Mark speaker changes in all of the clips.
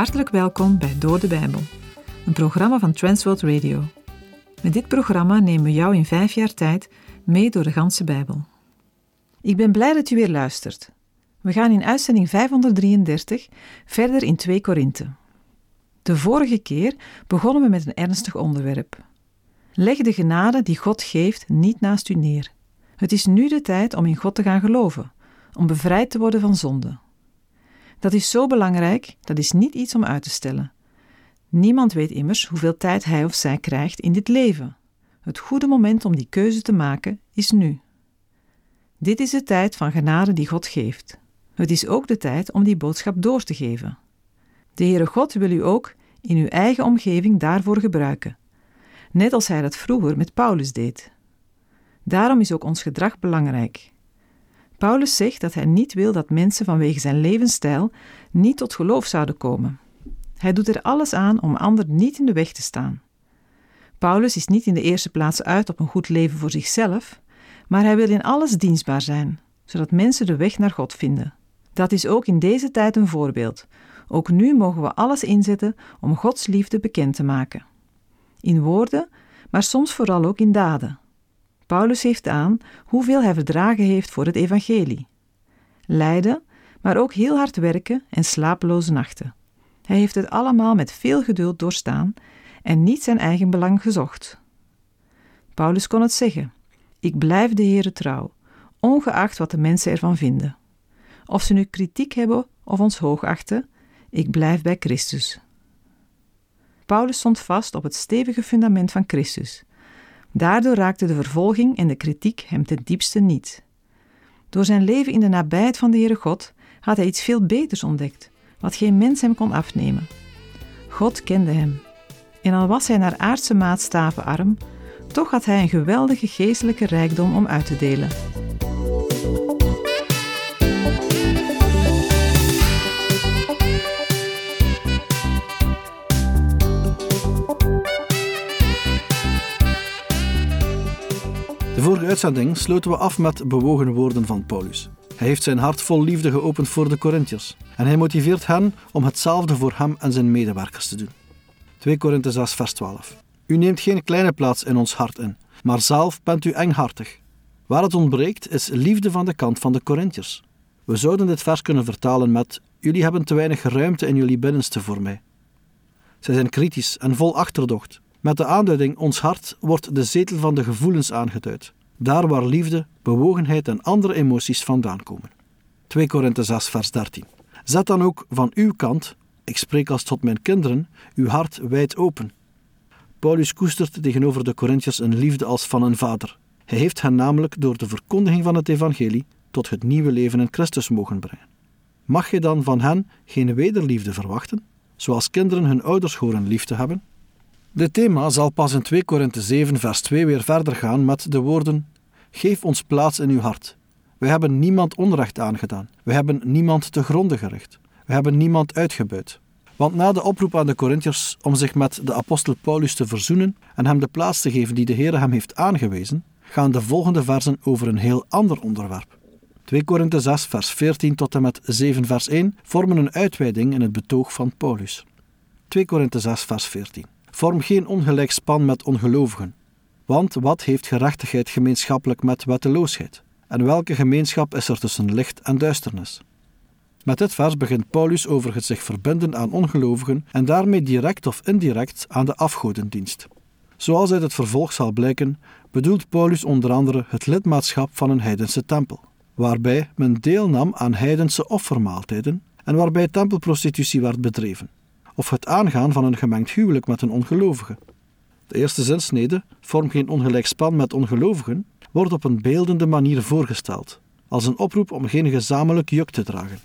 Speaker 1: Hartelijk welkom bij Door de Bijbel, een programma van Transworld Radio. Met dit programma nemen we jou in vijf jaar tijd mee door de ganse Bijbel. Ik ben blij dat u weer luistert. We gaan in uitzending 533 verder in 2 Korinthe. De vorige keer begonnen we met een ernstig onderwerp. Leg de genade die God geeft niet naast u neer. Het is nu de tijd om in God te gaan geloven, om bevrijd te worden van zonde. Dat is zo belangrijk, dat is niet iets om uit te stellen. Niemand weet immers hoeveel tijd hij of zij krijgt in dit leven. Het goede moment om die keuze te maken is nu. Dit is de tijd van genade die God geeft. Het is ook de tijd om die boodschap door te geven. De Heere God wil u ook in uw eigen omgeving daarvoor gebruiken, net als hij dat vroeger met Paulus deed. Daarom is ook ons gedrag belangrijk. Paulus zegt dat hij niet wil dat mensen vanwege zijn levensstijl niet tot geloof zouden komen. Hij doet er alles aan om anderen niet in de weg te staan. Paulus is niet in de eerste plaats uit op een goed leven voor zichzelf, maar hij wil in alles dienstbaar zijn, zodat mensen de weg naar God vinden. Dat is ook in deze tijd een voorbeeld. Ook nu mogen we alles inzetten om Gods liefde bekend te maken. In woorden, maar soms vooral ook in daden. Paulus heeft aan hoeveel hij verdragen heeft voor het evangelie. Lijden, maar ook heel hard werken en slapeloze nachten. Hij heeft het allemaal met veel geduld doorstaan en niet zijn eigen belang gezocht. Paulus kon het zeggen: Ik blijf de Heere trouw, ongeacht wat de mensen ervan vinden. Of ze nu kritiek hebben of ons hoogachten, ik blijf bij Christus. Paulus stond vast op het stevige fundament van Christus. Daardoor raakte de vervolging en de kritiek hem ten diepste niet. Door zijn leven in de nabijheid van de Heere God had hij iets veel beters ontdekt, wat geen mens hem kon afnemen. God kende hem. En al was hij naar aardse maatstaven arm, toch had hij een geweldige geestelijke rijkdom om uit te delen.
Speaker 2: Vorige uitzending sloten we af met bewogen woorden van Paulus. Hij heeft zijn hart vol liefde geopend voor de Corinthiërs en hij motiveert hen om hetzelfde voor hem en zijn medewerkers te doen. 2 Korinthe 6 vers 12 U neemt geen kleine plaats in ons hart in, maar zelf bent u enghartig. Waar het ontbreekt is liefde van de kant van de Corinthiërs. We zouden dit vers kunnen vertalen met Jullie hebben te weinig ruimte in jullie binnenste voor mij. Zij zijn kritisch en vol achterdocht. Met de aanduiding ons hart wordt de zetel van de gevoelens aangeduid. Daar waar liefde, bewogenheid en andere emoties vandaan komen. 2 Korinthe 6 vers 13 Zet dan ook van uw kant, ik spreek als tot mijn kinderen, uw hart wijd open. Paulus koestert tegenover de Corinthiërs een liefde als van een vader. Hij heeft hen namelijk door de verkondiging van het evangelie tot het nieuwe leven in Christus mogen brengen. Mag je dan van hen geen wederliefde verwachten, zoals kinderen hun ouders horen lief te hebben? Dit thema zal pas in 2 Korinthe 7 vers 2 weer verder gaan met de woorden Geef ons plaats in uw hart. We hebben niemand onrecht aangedaan. We hebben niemand te gronde gericht. We hebben niemand uitgebuit. Want na de oproep aan de Corinthiërs om zich met de apostel Paulus te verzoenen en hem de plaats te geven die de Heer hem heeft aangewezen, gaan de volgende versen over een heel ander onderwerp. 2 Korinthe 6 vers 14 tot en met 7 vers 1 vormen een uitweiding in het betoog van Paulus. 2 Korinthe 6 vers 14 Vorm geen ongelijk span met ongelovigen. Want wat heeft gerechtigheid gemeenschappelijk met wetteloosheid? En welke gemeenschap is er tussen licht en duisternis? Met dit vers begint Paulus over het zich verbinden aan ongelovigen en daarmee direct of indirect aan de afgodendienst. Zoals uit het vervolg zal blijken, bedoelt Paulus onder andere het lidmaatschap van een heidense tempel, waarbij men deelnam aan heidense offermaaltijden en waarbij tempelprostitutie werd bedreven of het aangaan van een gemengd huwelijk met een ongelovige. De eerste zinsnede, vorm geen ongelijk span met ongelovigen, wordt op een beeldende manier voorgesteld, als een oproep om geen gezamenlijk juk te dragen.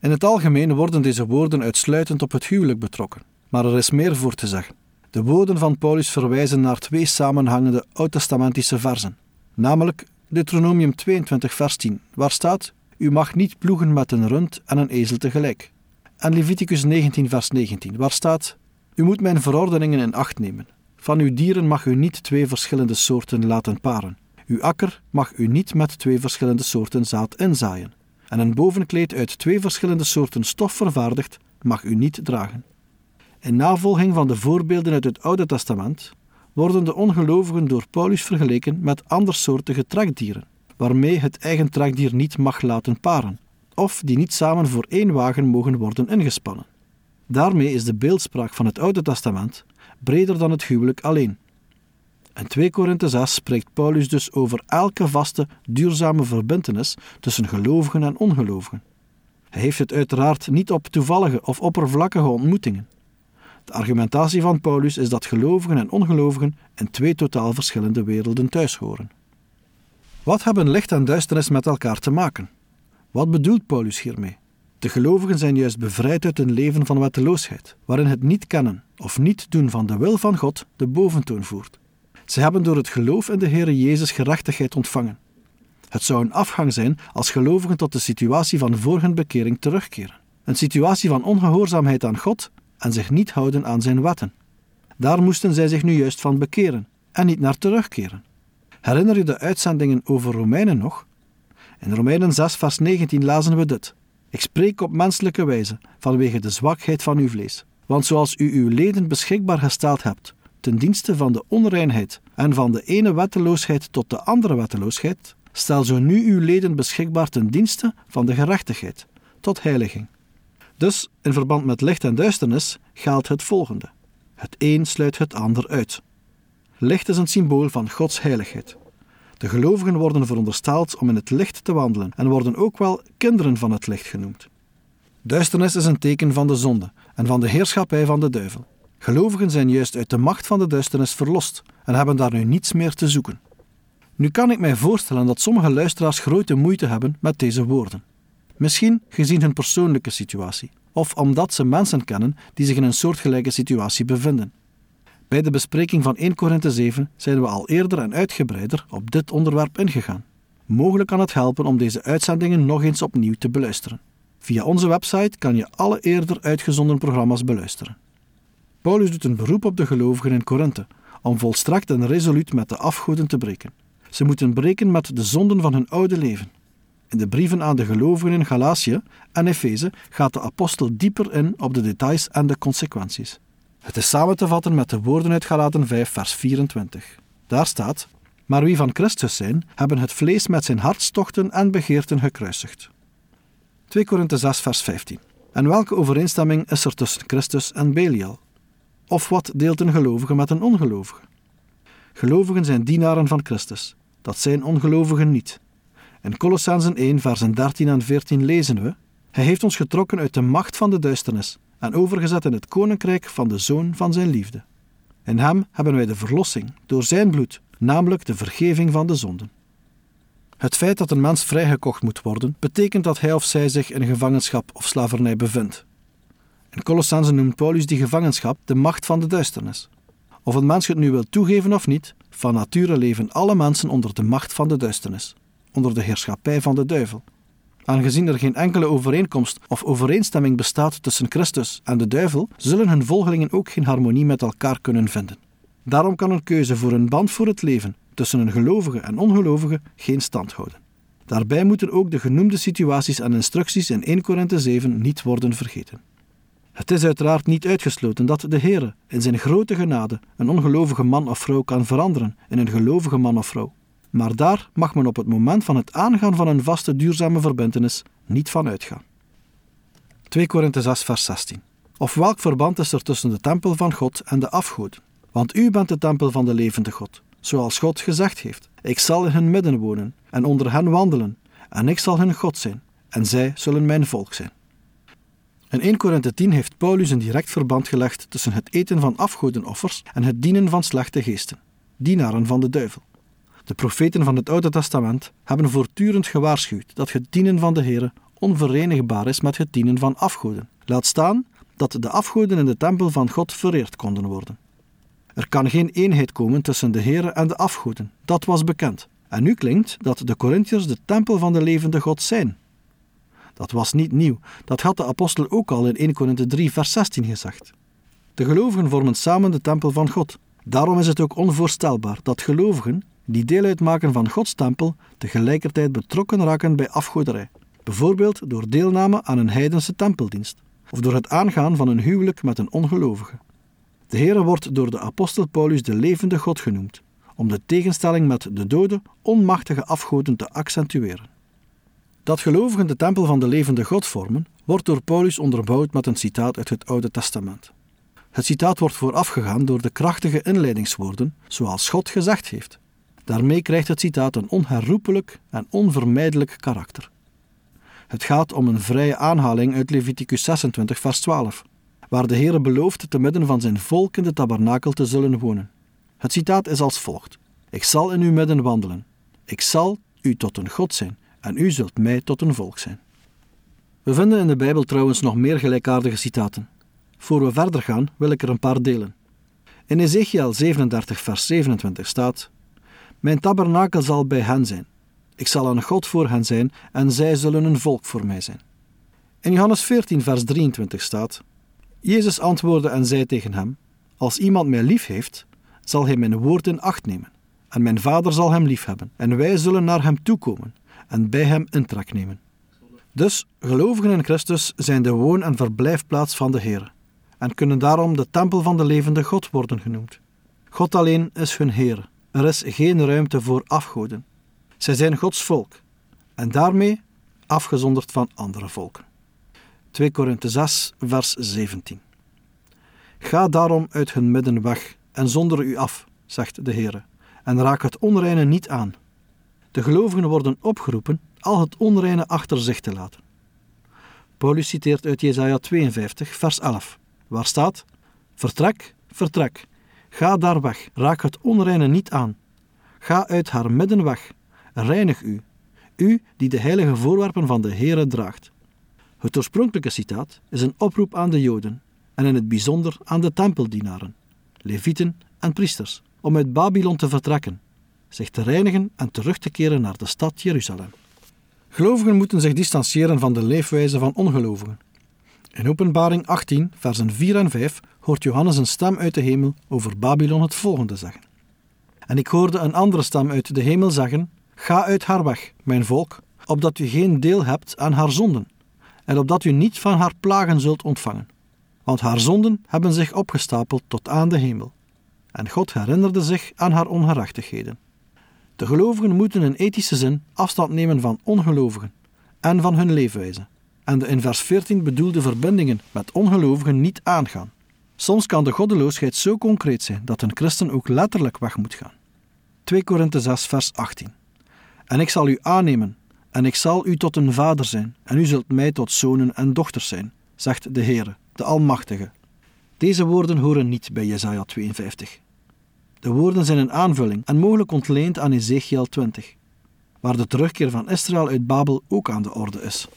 Speaker 2: In het algemeen worden deze woorden uitsluitend op het huwelijk betrokken, maar er is meer voor te zeggen. De woorden van Paulus verwijzen naar twee samenhangende oud-testamentische versen, namelijk Deuteronomium 22 vers 10, waar staat: U mag niet ploegen met een rund en een ezel tegelijk en Leviticus 19, vers 19, waar staat: U moet mijn verordeningen in acht nemen. Van uw dieren mag u niet twee verschillende soorten laten paren. Uw akker mag u niet met twee verschillende soorten zaad inzaaien. En een bovenkleed uit twee verschillende soorten stof vervaardigd mag u niet dragen. In navolging van de voorbeelden uit het Oude Testament worden de ongelovigen door Paulus vergeleken met andersoortige trekdieren, waarmee het eigen trekdier niet mag laten paren, of die niet samen voor één wagen mogen worden ingespannen. Daarmee is de beeldspraak van het Oude Testament breder dan het huwelijk alleen. In 2 Korinthe 6 spreekt Paulus dus over elke vaste, duurzame verbintenis tussen gelovigen en ongelovigen. Hij heeft het uiteraard niet op toevallige of oppervlakkige ontmoetingen. De argumentatie van Paulus is dat gelovigen en ongelovigen in twee totaal verschillende werelden thuishoren. Wat hebben licht en duisternis met elkaar te maken? Wat bedoelt Paulus hiermee? De gelovigen zijn juist bevrijd uit een leven van wetteloosheid, waarin het niet kennen of niet doen van de wil van God de boventoon voert. Ze hebben door het geloof in de Heer Jezus gerechtigheid ontvangen. Het zou een afgang zijn als gelovigen tot de situatie van voor hun bekering terugkeren. Een situatie van ongehoorzaamheid aan God en zich niet houden aan zijn wetten. Daar moesten zij zich nu juist van bekeren en niet naar terugkeren. Herinner je de uitzendingen over Romeinen nog? In Romeinen 6, vers 19 lazen we dit. Ik spreek op menselijke wijze, vanwege de zwakheid van uw vlees. Want zoals u uw leden beschikbaar gesteld hebt, ten dienste van de onreinheid en van de ene wetteloosheid tot de andere wetteloosheid, stel zo nu uw leden beschikbaar ten dienste van de gerechtigheid, tot heiliging. Dus in verband met licht en duisternis geldt het volgende: het een sluit het ander uit. Licht is een symbool van Gods heiligheid. De gelovigen worden verondersteld om in het licht te wandelen en worden ook wel kinderen van het licht genoemd. Duisternis is een teken van de zonde en van de heerschappij van de duivel. Gelovigen zijn juist uit de macht van de duisternis verlost en hebben daar nu niets meer te zoeken. Nu kan ik mij voorstellen dat sommige luisteraars grote moeite hebben met deze woorden. Misschien gezien hun persoonlijke situatie, of omdat ze mensen kennen die zich in een soortgelijke situatie bevinden. Bij de bespreking van 1 Korinthe 7 zijn we al eerder en uitgebreider op dit onderwerp ingegaan. Mogelijk kan het helpen om deze uitzendingen nog eens opnieuw te beluisteren. Via onze website kan je alle eerder uitgezonden programma's beluisteren. Paulus doet een beroep op de gelovigen in Korinthe om volstrekt en resoluut met de afgoden te breken. Ze moeten breken met de zonden van hun oude leven. In de brieven aan de gelovigen in Galatië en Efeze gaat de apostel dieper in op de details en de consequenties. Het is samen te vatten met de woorden uit Galaten 5, vers 24. Daar staat: Maar wie van Christus zijn, hebben het vlees met zijn hartstochten en begeerten gekruisigd. 2 Korinthe 6, vers 15. En welke overeenstemming is er tussen Christus en Belial? Of wat deelt een gelovige met een ongelovige? Gelovigen zijn dienaren van Christus. Dat zijn ongelovigen niet. In Colossensen 1, versen 13 en 14 lezen we: Hij heeft ons getrokken uit de macht van de duisternis en overgezet in het koninkrijk van de Zoon van zijn liefde. In hem hebben wij de verlossing door zijn bloed, namelijk de vergeving van de zonden. Het feit dat een mens vrijgekocht moet worden, betekent dat hij of zij zich in gevangenschap of slavernij bevindt. In Colossense noemt Paulus die gevangenschap de macht van de duisternis. Of een mens het nu wil toegeven of niet, van nature leven alle mensen onder de macht van de duisternis, onder de heerschappij van de duivel. Aangezien er geen enkele overeenkomst of overeenstemming bestaat tussen Christus en de duivel, zullen hun volgelingen ook geen harmonie met elkaar kunnen vinden. Daarom kan een keuze voor een band voor het leven tussen een gelovige en ongelovige geen stand houden. Daarbij moeten ook de genoemde situaties en instructies in 1 Korinthe 7 niet worden vergeten. Het is uiteraard niet uitgesloten dat de Heer in zijn grote genade een ongelovige man of vrouw kan veranderen in een gelovige man of vrouw. Maar daar mag men op het moment van het aangaan van een vaste duurzame verbintenis niet van uitgaan. 2 Korinthe 6 vers 16 Of welk verband is er tussen de tempel van God en de afgoden? Want u bent de tempel van de levende God, zoals God gezegd heeft. Ik zal in hun midden wonen en onder hen wandelen, en ik zal hun God zijn, en zij zullen mijn volk zijn. In 1 Korinthe 10 heeft Paulus een direct verband gelegd tussen het eten van afgodenoffers en het dienen van slechte geesten, dienaren van de duivel. De profeten van het Oude Testament hebben voortdurend gewaarschuwd dat het dienen van de Heer onverenigbaar is met het dienen van afgoden. Laat staan dat de afgoden in de tempel van God vereerd konden worden. Er kan geen eenheid komen tussen de Heer en de afgoden, dat was bekend. En nu klinkt dat de Corinthiërs de tempel van de levende God zijn. Dat was niet nieuw, dat had de apostel ook al in 1 Korinthe 3, vers 16 gezegd. De gelovigen vormen samen de tempel van God. Daarom is het ook onvoorstelbaar dat gelovigen, die deel uitmaken van Gods tempel, tegelijkertijd betrokken raken bij afgoderij. Bijvoorbeeld door deelname aan een heidense tempeldienst, of door het aangaan van een huwelijk met een ongelovige. De Heere wordt door de apostel Paulus de levende God genoemd, om de tegenstelling met de dode, onmachtige afgoden te accentueren. Dat gelovigen de tempel van de levende God vormen, wordt door Paulus onderbouwd met een citaat uit het Oude Testament. Het citaat wordt voorafgegaan door de krachtige inleidingswoorden, zoals God gezegd heeft. Daarmee krijgt het citaat een onherroepelijk en onvermijdelijk karakter. Het gaat om een vrije aanhaling uit Leviticus 26, vers 12, waar de Heere belooft te midden van zijn volk in de tabernakel te zullen wonen. Het citaat is als volgt: Ik zal in uw midden wandelen. Ik zal u tot een God zijn en u zult mij tot een volk zijn. We vinden in de Bijbel trouwens nog meer gelijkaardige citaten. Voor we verder gaan, wil ik er een paar delen. In Ezekiel 37, vers 27 staat: Mijn tabernakel zal bij hen zijn. Ik zal een God voor hen zijn en zij zullen een volk voor mij zijn. In Johannes 14, vers 23 staat: Jezus antwoordde en zei tegen hem: Als iemand mij lief heeft, zal hij mijn woord in acht nemen. En mijn vader zal hem lief hebben, en wij zullen naar hem toekomen en bij hem intrek nemen. Dus gelovigen in Christus zijn de woon- en verblijfplaats van de Heer en kunnen daarom de tempel van de levende God worden genoemd. God alleen is hun Heer. Er is geen ruimte voor afgoden. Zij zijn Gods volk en daarmee afgezonderd van andere volken. 2 Korinthe 6, vers 17. Ga daarom uit hun midden weg en zonder u af, zegt de Heer, en raak het onreine niet aan. De gelovigen worden opgeroepen al het onreine achter zich te laten. Paulus citeert uit Jesaja 52, vers 11, waar staat: Vertrek, vertrek, ga daar weg, raak het onreine niet aan. Ga uit haar midden weg, reinig u, u die de heilige voorwerpen van de Heere draagt. Het oorspronkelijke citaat is een oproep aan de Joden en in het bijzonder aan de tempeldienaren, levieten en priesters, om uit Babylon te vertrekken, zich te reinigen en terug te keren naar de stad Jeruzalem. Gelovigen moeten zich distancieren van de leefwijze van ongelovigen. In Openbaring 18, versen 4 en 5 hoort Johannes een stem uit de hemel over Babylon het volgende zeggen. En ik hoorde een andere stem uit de hemel zeggen: Ga uit haar weg, mijn volk, opdat u geen deel hebt aan haar zonden, en opdat u niet van haar plagen zult ontvangen. Want haar zonden hebben zich opgestapeld tot aan de hemel. En God herinnerde zich aan haar ongerechtigheden. De gelovigen moeten in ethische zin afstand nemen van ongelovigen en van hun leefwijze, en de in vers 14 bedoelde verbindingen met ongelovigen niet aangaan. Soms kan de goddeloosheid zo concreet zijn dat een christen ook letterlijk weg moet gaan. 2 Korinthe 6, vers 18. En ik zal u aannemen, en ik zal u tot een vader zijn, en u zult mij tot zonen en dochters zijn, zegt de Heere, de Almachtige. Deze woorden horen niet bij Jesaja 52. De woorden zijn een aanvulling en mogelijk ontleend aan Ezekiel 20, waar de terugkeer van Israël uit Babel ook aan de orde is.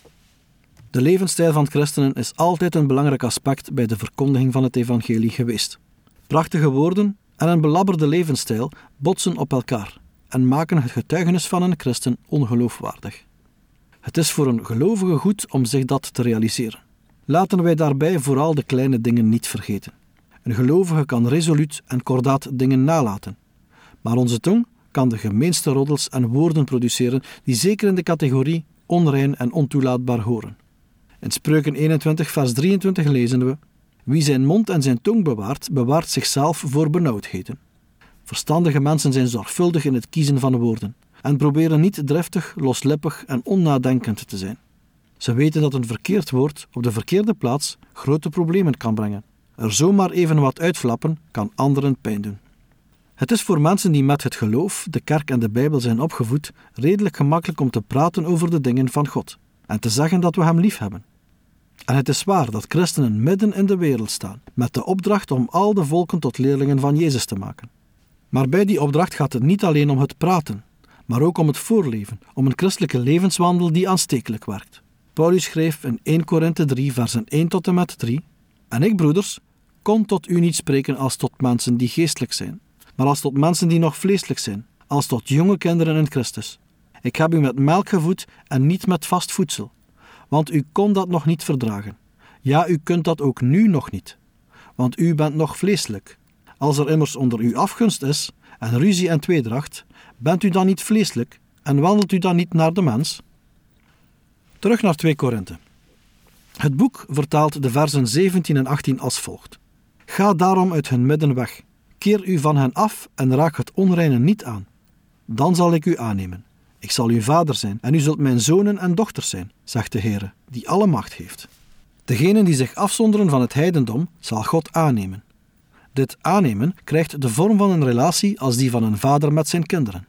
Speaker 2: De levensstijl van christenen is altijd een belangrijk aspect bij de verkondiging van het evangelie geweest. Prachtige woorden en een belabberde levensstijl botsen op elkaar en maken het getuigenis van een christen ongeloofwaardig. Het is voor een gelovige goed om zich dat te realiseren. Laten wij daarbij vooral de kleine dingen niet vergeten. Een gelovige kan resoluut en kordaat dingen nalaten. Maar onze tong kan de gemeenste roddels en woorden produceren die zeker in de categorie onrein en ontoelaatbaar horen. In Spreuken 21, vers 23 lezen we: Wie zijn mond en zijn tong bewaart, bewaart zichzelf voor benauwdheden. Verstandige mensen zijn zorgvuldig in het kiezen van woorden en proberen niet driftig, loslippig en onnadenkend te zijn. Ze weten dat een verkeerd woord op de verkeerde plaats grote problemen kan brengen. Er zomaar even wat uitflappen kan anderen pijn doen. Het is voor mensen die met het geloof, de kerk en de Bijbel zijn opgevoed, redelijk gemakkelijk om te praten over de dingen van God en te zeggen dat we Hem lief hebben. En het is waar dat christenen midden in de wereld staan, met de opdracht om al de volken tot leerlingen van Jezus te maken. Maar bij die opdracht gaat het niet alleen om het praten, maar ook om het voorleven, om een christelijke levenswandel die aanstekelijk werkt. Paulus schreef in 1 Korinthe 3, versen 1 tot en met 3: En ik, broeders, kon tot u niet spreken als tot mensen die geestelijk zijn, maar als tot mensen die nog vleeselijk zijn, als tot jonge kinderen in Christus. Ik heb u met melk gevoed en niet met vast voedsel, want u kon dat nog niet verdragen. Ja, u kunt dat ook nu nog niet, want u bent nog vleeselijk. Als er immers onder u afgunst is, en ruzie en tweedracht, bent u dan niet vleeselijk en wandelt u dan niet naar de mens? Terug naar 2 Korinthe. Het boek vertaalt de versen 17 en 18 als volgt: Ga daarom uit hun midden weg, keer u van hen af en raak het onreine niet aan. Dan zal ik u aannemen. Ik zal uw vader zijn en u zult mijn zonen en dochters zijn, zegt de Heer, die alle macht heeft. Degenen die zich afzonderen van het heidendom, zal God aannemen. Dit aannemen krijgt de vorm van een relatie als die van een vader met zijn kinderen.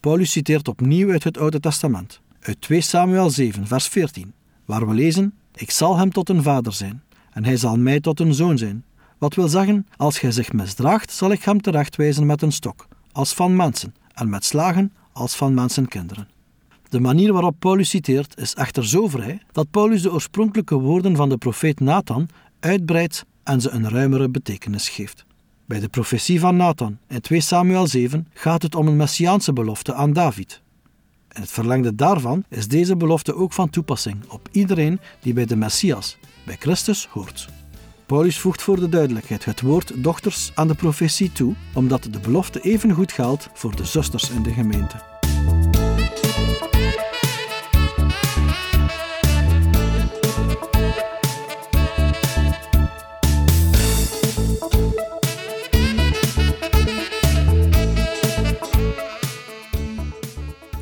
Speaker 2: Paulus citeert opnieuw uit het Oude Testament, uit 2 Samuel 7, vers 14, waar we lezen: Ik zal hem tot een vader zijn, en hij zal mij tot een zoon zijn. Wat wil zeggen, als hij zich misdraagt, zal ik hem terechtwijzen met een stok, als van mensen, en met slagen, als van mensenkinderen. De manier waarop Paulus citeert is echter zo vrij dat Paulus de oorspronkelijke woorden van de profeet Nathan uitbreidt en ze een ruimere betekenis geeft. Bij de profetie van Nathan in 2 Samuel 7 gaat het om een messiaanse belofte aan David. In het verlengde daarvan is deze belofte ook van toepassing op iedereen die bij de Messias, bij Christus, hoort. Paulus voegt voor de duidelijkheid het woord dochters aan de profetie toe, omdat de belofte even goed geldt voor de zusters in de gemeente.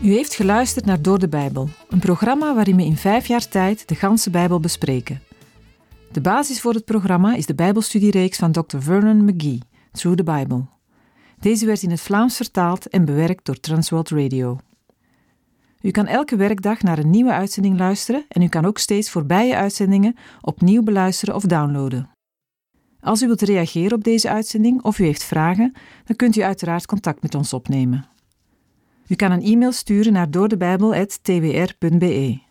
Speaker 1: U heeft geluisterd naar Door de Bijbel, een programma waarin we in vijf jaar tijd de ganse Bijbel bespreken. De basis voor het programma is de Bijbelstudiereeks van Dr. Vernon McGee, Through the Bible. Deze werd in het Vlaams vertaald en bewerkt door Transworld Radio. U kan elke werkdag naar een nieuwe uitzending luisteren en u kan ook steeds voorbije uitzendingen opnieuw beluisteren of downloaden. Als u wilt reageren op deze uitzending of u heeft vragen, dan kunt u uiteraard contact met ons opnemen. U kan een e-mail sturen naar doordebijbel.twr.be.